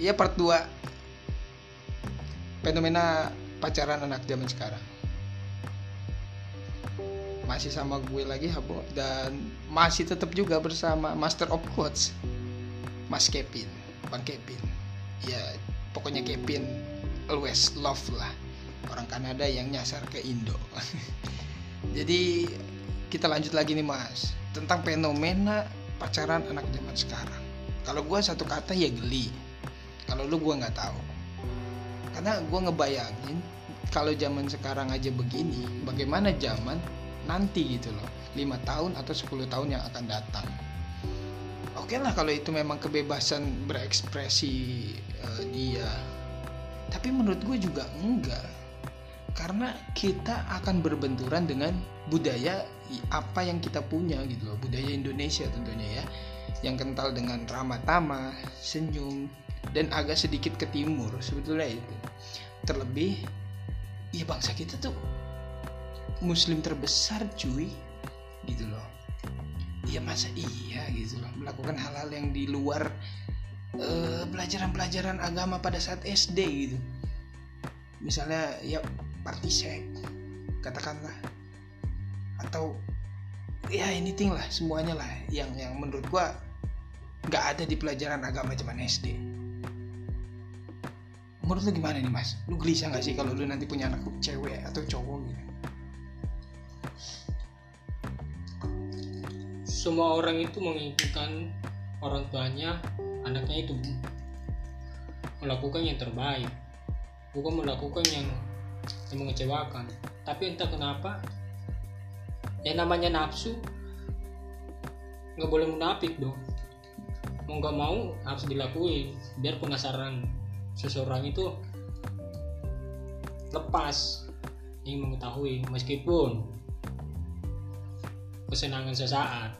ya part 2 fenomena pacaran anak zaman sekarang. Masih sama gue lagi Habo dan masih tetap juga bersama Master of Quotes Mas Kevin Bang Kevin. Ya pokoknya Kevin always love lah. Orang Kanada yang nyasar ke Indo. Jadi kita lanjut lagi nih Mas tentang fenomena pacaran anak zaman sekarang. Kalau gue satu kata ya geli kalau lu gue nggak tahu. Karena gue ngebayangin kalau zaman sekarang aja begini bagaimana zaman nanti gitu loh. Lima tahun atau 10 tahun yang akan datang. Oke lah kalau itu memang kebebasan berekspresi uh, dia. Tapi menurut gue juga enggak. Karena kita akan berbenturan dengan budaya apa yang kita punya gitu loh. Budaya Indonesia tentunya ya yang kental dengan ramah tamah senyum dan agak sedikit ke timur. Sebetulnya itu. Terlebih ya bangsa kita tuh muslim terbesar cuy. Gitu loh. Ya masa iya gitu loh. Melakukan hal-hal yang di luar pelajaran pelajaran-pelajaran agama pada saat SD gitu. Misalnya ya partisek katakanlah. Atau ya anything lah semuanya lah yang yang menurut gua nggak ada di pelajaran agama zaman SD menurut lu gimana nih mas? Lu gelisah nggak sih kalau lu nanti punya anak cewek atau cowok gitu? Semua orang itu menginginkan orang tuanya anaknya itu melakukan yang terbaik bukan melakukan yang, yang mengecewakan. Tapi entah kenapa yang namanya nafsu nggak boleh munafik dong mau nggak mau harus dilakuin biar penasaran seseorang itu lepas ingin mengetahui meskipun kesenangan sesaat.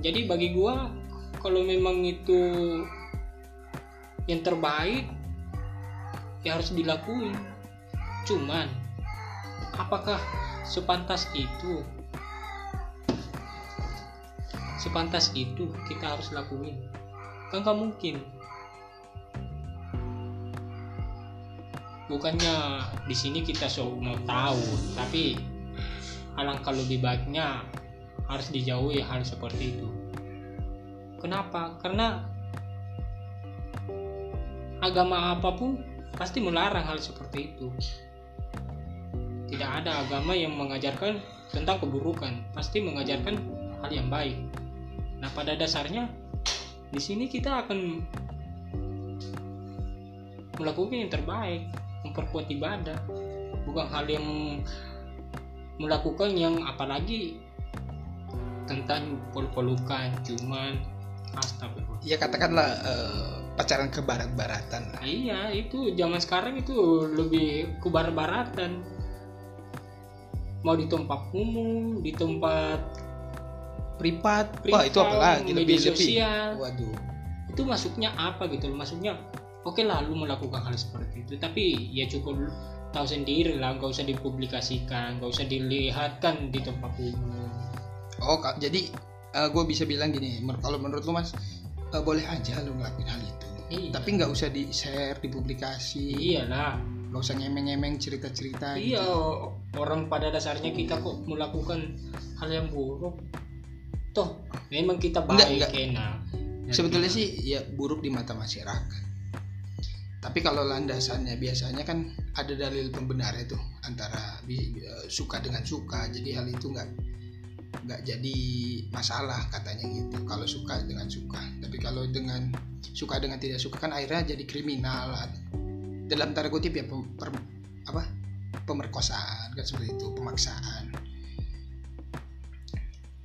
Jadi bagi gua kalau memang itu yang terbaik ya harus dilakuin. Cuman apakah sepantas itu sepantas itu kita harus lakuin. Kan gak mungkin. Bukannya di sini kita so mau tahu tapi alangkah lebih baiknya harus dijauhi hal seperti itu. Kenapa? Karena agama apa pun pasti melarang hal seperti itu. Tidak ada agama yang mengajarkan tentang keburukan. Pasti mengajarkan hal yang baik nah pada dasarnya di sini kita akan melakukan yang terbaik memperkuat ibadah. Bukan hal yang melakukan yang apalagi tentang peluk-pelukan cuman astagfirullah. Ya katakanlah uh, pacaran ke barat-baratan lah. Iya itu zaman sekarang itu lebih ke barat-baratan. Mau di tempat umum di tempat privat, privat wah itu apalagi lebih sosial. Waduh. Itu masuknya apa gitu maksudnya oke lah lu melakukan hal seperti itu. Tapi ya cukup tahu sendiri lah nggak usah dipublikasikan nggak usah dilihatkan di tempat umum. Oh jadi uh, eh, gue bisa bilang gini kalau menurut lu mas uh, boleh aja lu ngelakuin hal itu. Iya. tapi nggak usah di share dipublikasi. Iyalah. Nggak usah nyemeng-nyemeng cerita-cerita iya gitu. orang pada dasarnya kita kok melakukan hal yang buruk toh memang kita baik enggak, enggak. enak sebetulnya sih ya buruk di mata masyarakat. Tapi kalau landasannya biasanya kan ada dalil pembenar itu antara eh, suka dengan suka. Jadi hal itu nggak nggak jadi masalah katanya gitu. Kalau suka dengan suka. Tapi kalau dengan suka dengan tidak suka kan akhirnya jadi kriminal. Dalam tanda kutip ya pem, per, apa? Pemerkosaan kan seperti itu pemaksaan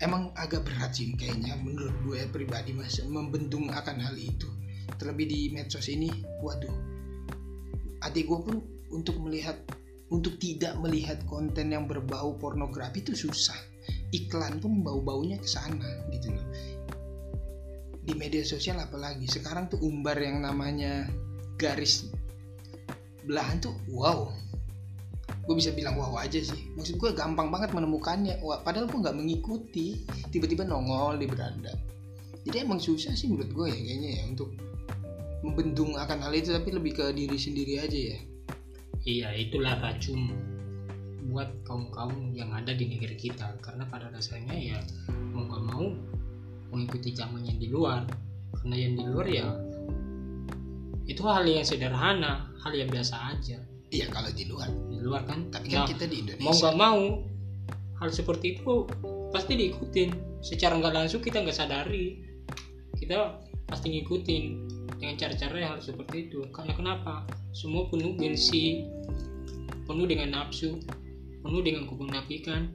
emang agak berat sih kayaknya menurut gue pribadi mas membendung akan hal itu. Terlebih di medsos ini waduh. Adik gue pun untuk melihat untuk tidak melihat konten yang berbau pornografi itu susah. Iklan pun bau-baunya ke sana gitu loh. Di media sosial apalagi sekarang tuh umbar yang namanya garis belahan tuh wow gue bisa bilang wow aja sih. Maksud gue gampang banget menemukannya. Wah padahal gue nggak mengikuti. Tiba-tiba nongol di beranda. Jadi emang susah sih menurut gue ya kayaknya ya untuk membendung akan hal itu tapi lebih ke diri sendiri aja ya. Iya itulah racun buat kaum kaum yang ada di negeri kita. Karena pada dasarnya ya mau nggak mau mengikuti zaman yang di luar. Karena yang di luar ya itu hal yang sederhana hal yang biasa aja. Iya kalau di luar luar kan? Tapi kan Nah, kita di mau Indonesia nggak mau hal seperti itu pasti diikutin. Secara nggak langsung kita nggak sadari. Kita pasti ngikutin dengan cara-cara yang harus seperti itu. Karena kenapa? Semua penuh gengsi penuh dengan nafsu penuh dengan kemunafikan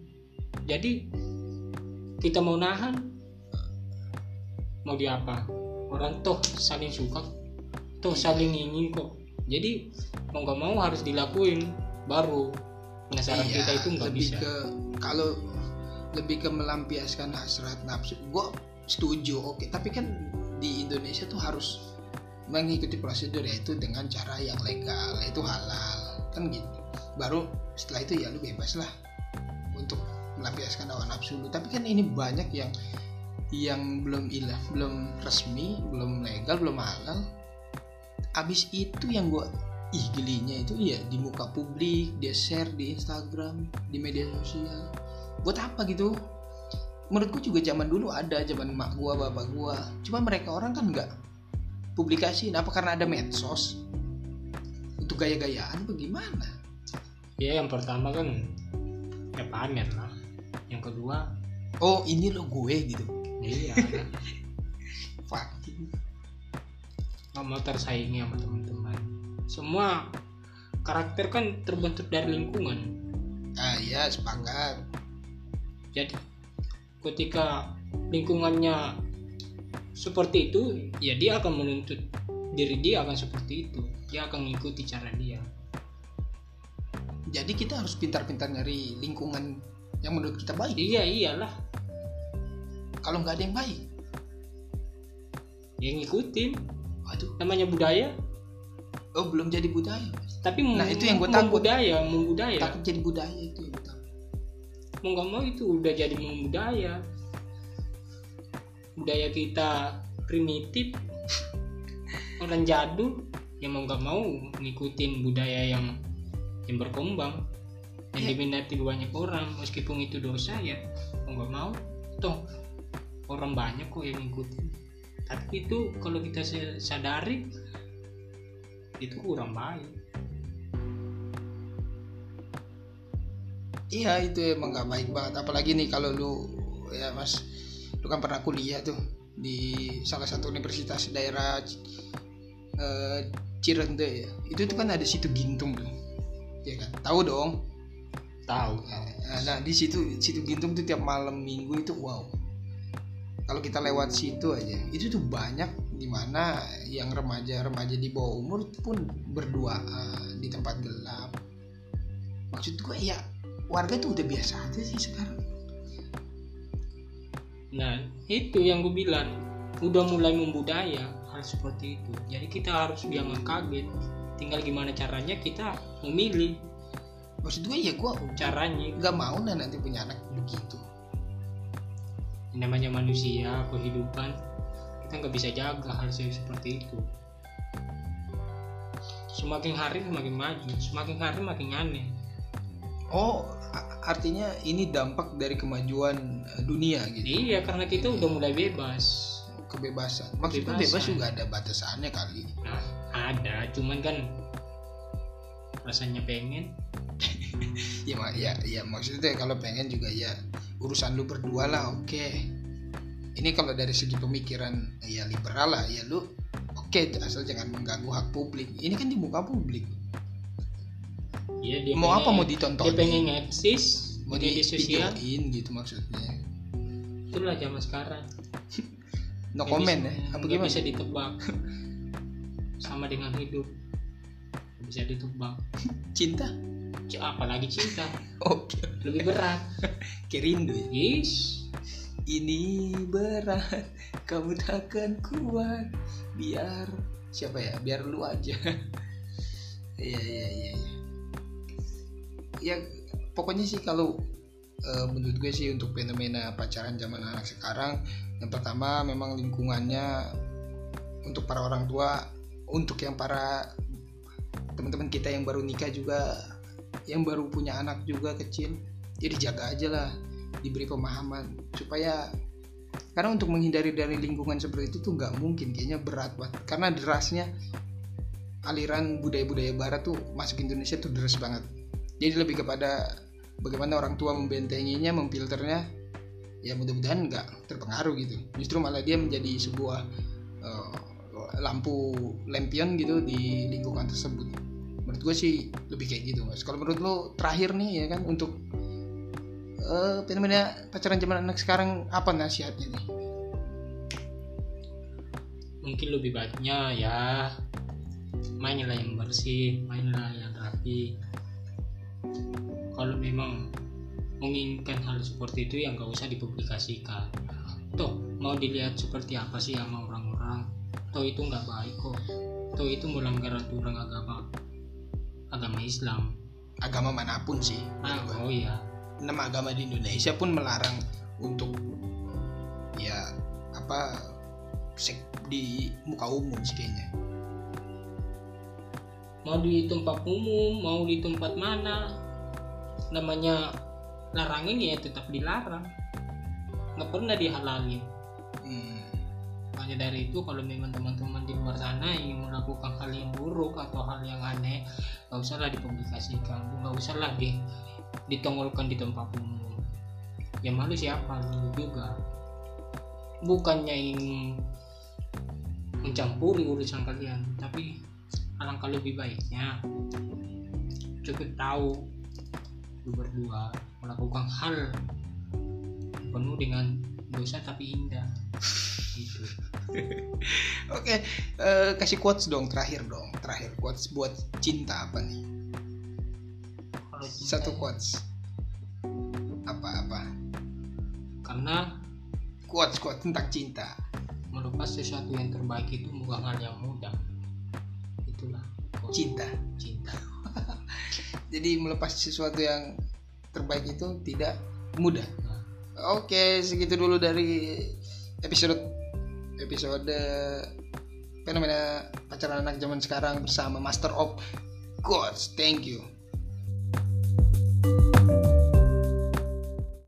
jadi kita mau nahan mau diapa orang toh saling suka toh saling ingin kok. Jadi mau nggak mau harus dilakuin baru. Penasaran Iya, kita itu nggak lebih bisa. ke kalau lebih ke melampiaskan hasrat nafsu gue setuju oke. Tapi kan di Indonesia tuh harus mengikuti prosedur yaitu dengan cara yang legal yaitu halal kan gitu. Baru setelah itu ya lu bebas lah untuk melampiaskan hawa nafsu lu. Tapi kan ini banyak yang yang belum ilah belum resmi belum legal belum halal. Abis itu yang gue ih gelinya itu ya di muka publik dia share di Instagram di media sosial. Buat apa gitu? Menurutku juga zaman dulu ada zaman mak gua bapak gua. Cuma mereka orang kan nggak publikasiin. Apa karena ada medsos? Untuk gaya-gayaan bagaimana ya yang pertama kan ya pamer lah. Yang kedua oh ini lo gue gitu? iya fucking. Nggak mau tersaingi sama teman-teman semua karakter kan terbentuk dari lingkungan. Ah ya sepakat jadi ketika lingkungannya seperti itu ya dia akan menuntut diri dia akan seperti itu. Dia akan mengikuti cara dia. Jadi kita harus pintar-pintar nyari lingkungan yang menurut kita baik. Iya iyalah. Kalau nggak ada yang baik. Yang ngikutin. Waduh. Namanya budaya oh belum jadi budaya Mas. tapi Nah, itu yang gua takut. membudaya membudaya takut jadi budaya itu yang takut. mau nggak mau itu udah jadi membudaya budaya kita primitif orang jadul yang mau nggak mau ngikutin budaya yang yang berkembang yang Iya. diminati banyak orang meskipun itu dosa ya mau nggak mau toh orang banyak kok yang ngikutin tapi itu kalau kita sa- sadari itu kurang baik. Iya itu emang gak baik banget. Apalagi nih kalau lu ya mas lu kan pernah kuliah tuh di salah satu universitas daerah eh, Cirende ya. Itu tuh kan ada situ Gintung tuh. Ya kan? Tahu dong? Tahu. Nah, nah di situ situ Gintung tuh tiap malam minggu itu wow. Kalau kita lewat situ aja itu tuh banyak di mana yang remaja-remaja di bawah umur pun berduaan di tempat gelap maksud gue ya warga tuh udah biasa aja sih sekarang Nah, itu yang gue bilang, udah mulai membudaya hal seperti itu. Jadi kita harus jangan kaget. Tinggal gimana caranya kita memilih maksud gue ya gue caranya. nggak mau nah nanti punya anak begitu Namanya manusia, kehidupan, kita nggak bisa jaga hal se- seperti itu. Semakin hari semakin maju, semakin hari makin aneh. oh artinya ini dampak dari kemajuan eh, dunia gitu Iya, karena kita udah mulai bebas. kebebasan maksudnya Kebebasan. bebas juga ada batasannya kali Nah, ada, cuman kan rasanya pengen. ya ya ya maksudnya kalau pengen juga ya urusan lu berdua lah oke ini kalau dari segi pemikiran ya liberal lah ya lu oke asal jangan mengganggu hak publik. Ini kan di muka publik. Iya, dia mau pengen- apa mau Dia ditontonin pengen eksis mau di sosial. gitu maksudnya. Itulah zaman sekarang. No Nggak comment bisa- ya apa gimana? bisa ditebak. Sama dengan hidup. Nggak bisa ditebak. Cinta? C- apalagi cinta. Oke. Lebih berat. Kayak rindu ya? Is ini berat kamu takkan kuat. Biar siapa ya? Biar lu aja. Iya iya iya iya. ya pokoknya sih kalau eh, menurut gue sih untuk fenomena pacaran zaman anak sekarang yang pertama memang lingkungannya untuk para orang tua untuk yang para teman-teman kita yang baru nikah juga yang baru punya anak juga kecil jadi jaga aja lah diberi pemahaman supaya karena untuk menghindari dari lingkungan seperti itu tuh nggak mungkin kayaknya berat banget. Karena derasnya aliran budaya-budaya barat tuh masuk Indonesia tuh deras banget. Jadi lebih kepada bagaimana orang tua membentenginya memfilternya ya mudah-mudahan nggak terpengaruh gitu. Justru malah dia menjadi sebuah uh, lampu lampion gitu di lingkungan tersebut. Menurut gue sih lebih kayak gitu mas. Kalau menurut lo terakhir nih ya kan untuk uh, fenomena pacaran zaman anak sekarang apa nasihatnya nih? Mungkin lebih baiknya ya mainlah yang bersih mainlah yang rapi. Kalau memang menginginkan hal seperti itu yang gak usah dipublikasikan. Toh mau dilihat seperti apa sih sama orang-orang? Toh itu nggak baik kok. Toh itu melanggar aturan agama agama Islam. Agama mana pun sih ah, oh iya nama agama di Indonesia pun melarang untuk ya apa sek di muka umum sih kayaknya. Mau di tempat umum mau di tempat mana namanya larangin ya tetap dilarang. Nggak pernah dihalalin. Hmm. hanya dari itu kalau memang teman-teman di luar sana ingin melakukan hal yang buruk atau hal yang aneh nggak usahlah dipublikasikan nggak usahlah di ditongolkan di tempat umum. Ya malu siapa lu juga. Bukannya ingin mencampuri urusan kalian tapi alangkah lebih baiknya cukup tahu lu berdua melakukan hal penuh dengan dosa tapi indah. Gitu. Oke okay, uh, kasih quotes dong terakhir dong terakhir quotes buat cinta apa nih satu quotes. Apa apa? Karena quotes quotes tentang cinta. melepas sesuatu yang terbaik itu bukan hal yang mudah. Itulah. Quotes. cinta. Cinta. Jadi melepas sesuatu yang terbaik itu tidak mudah. Oke segitu dulu dari episode episode fenomena pacaran anak zaman sekarang bersama Master of Gods thank you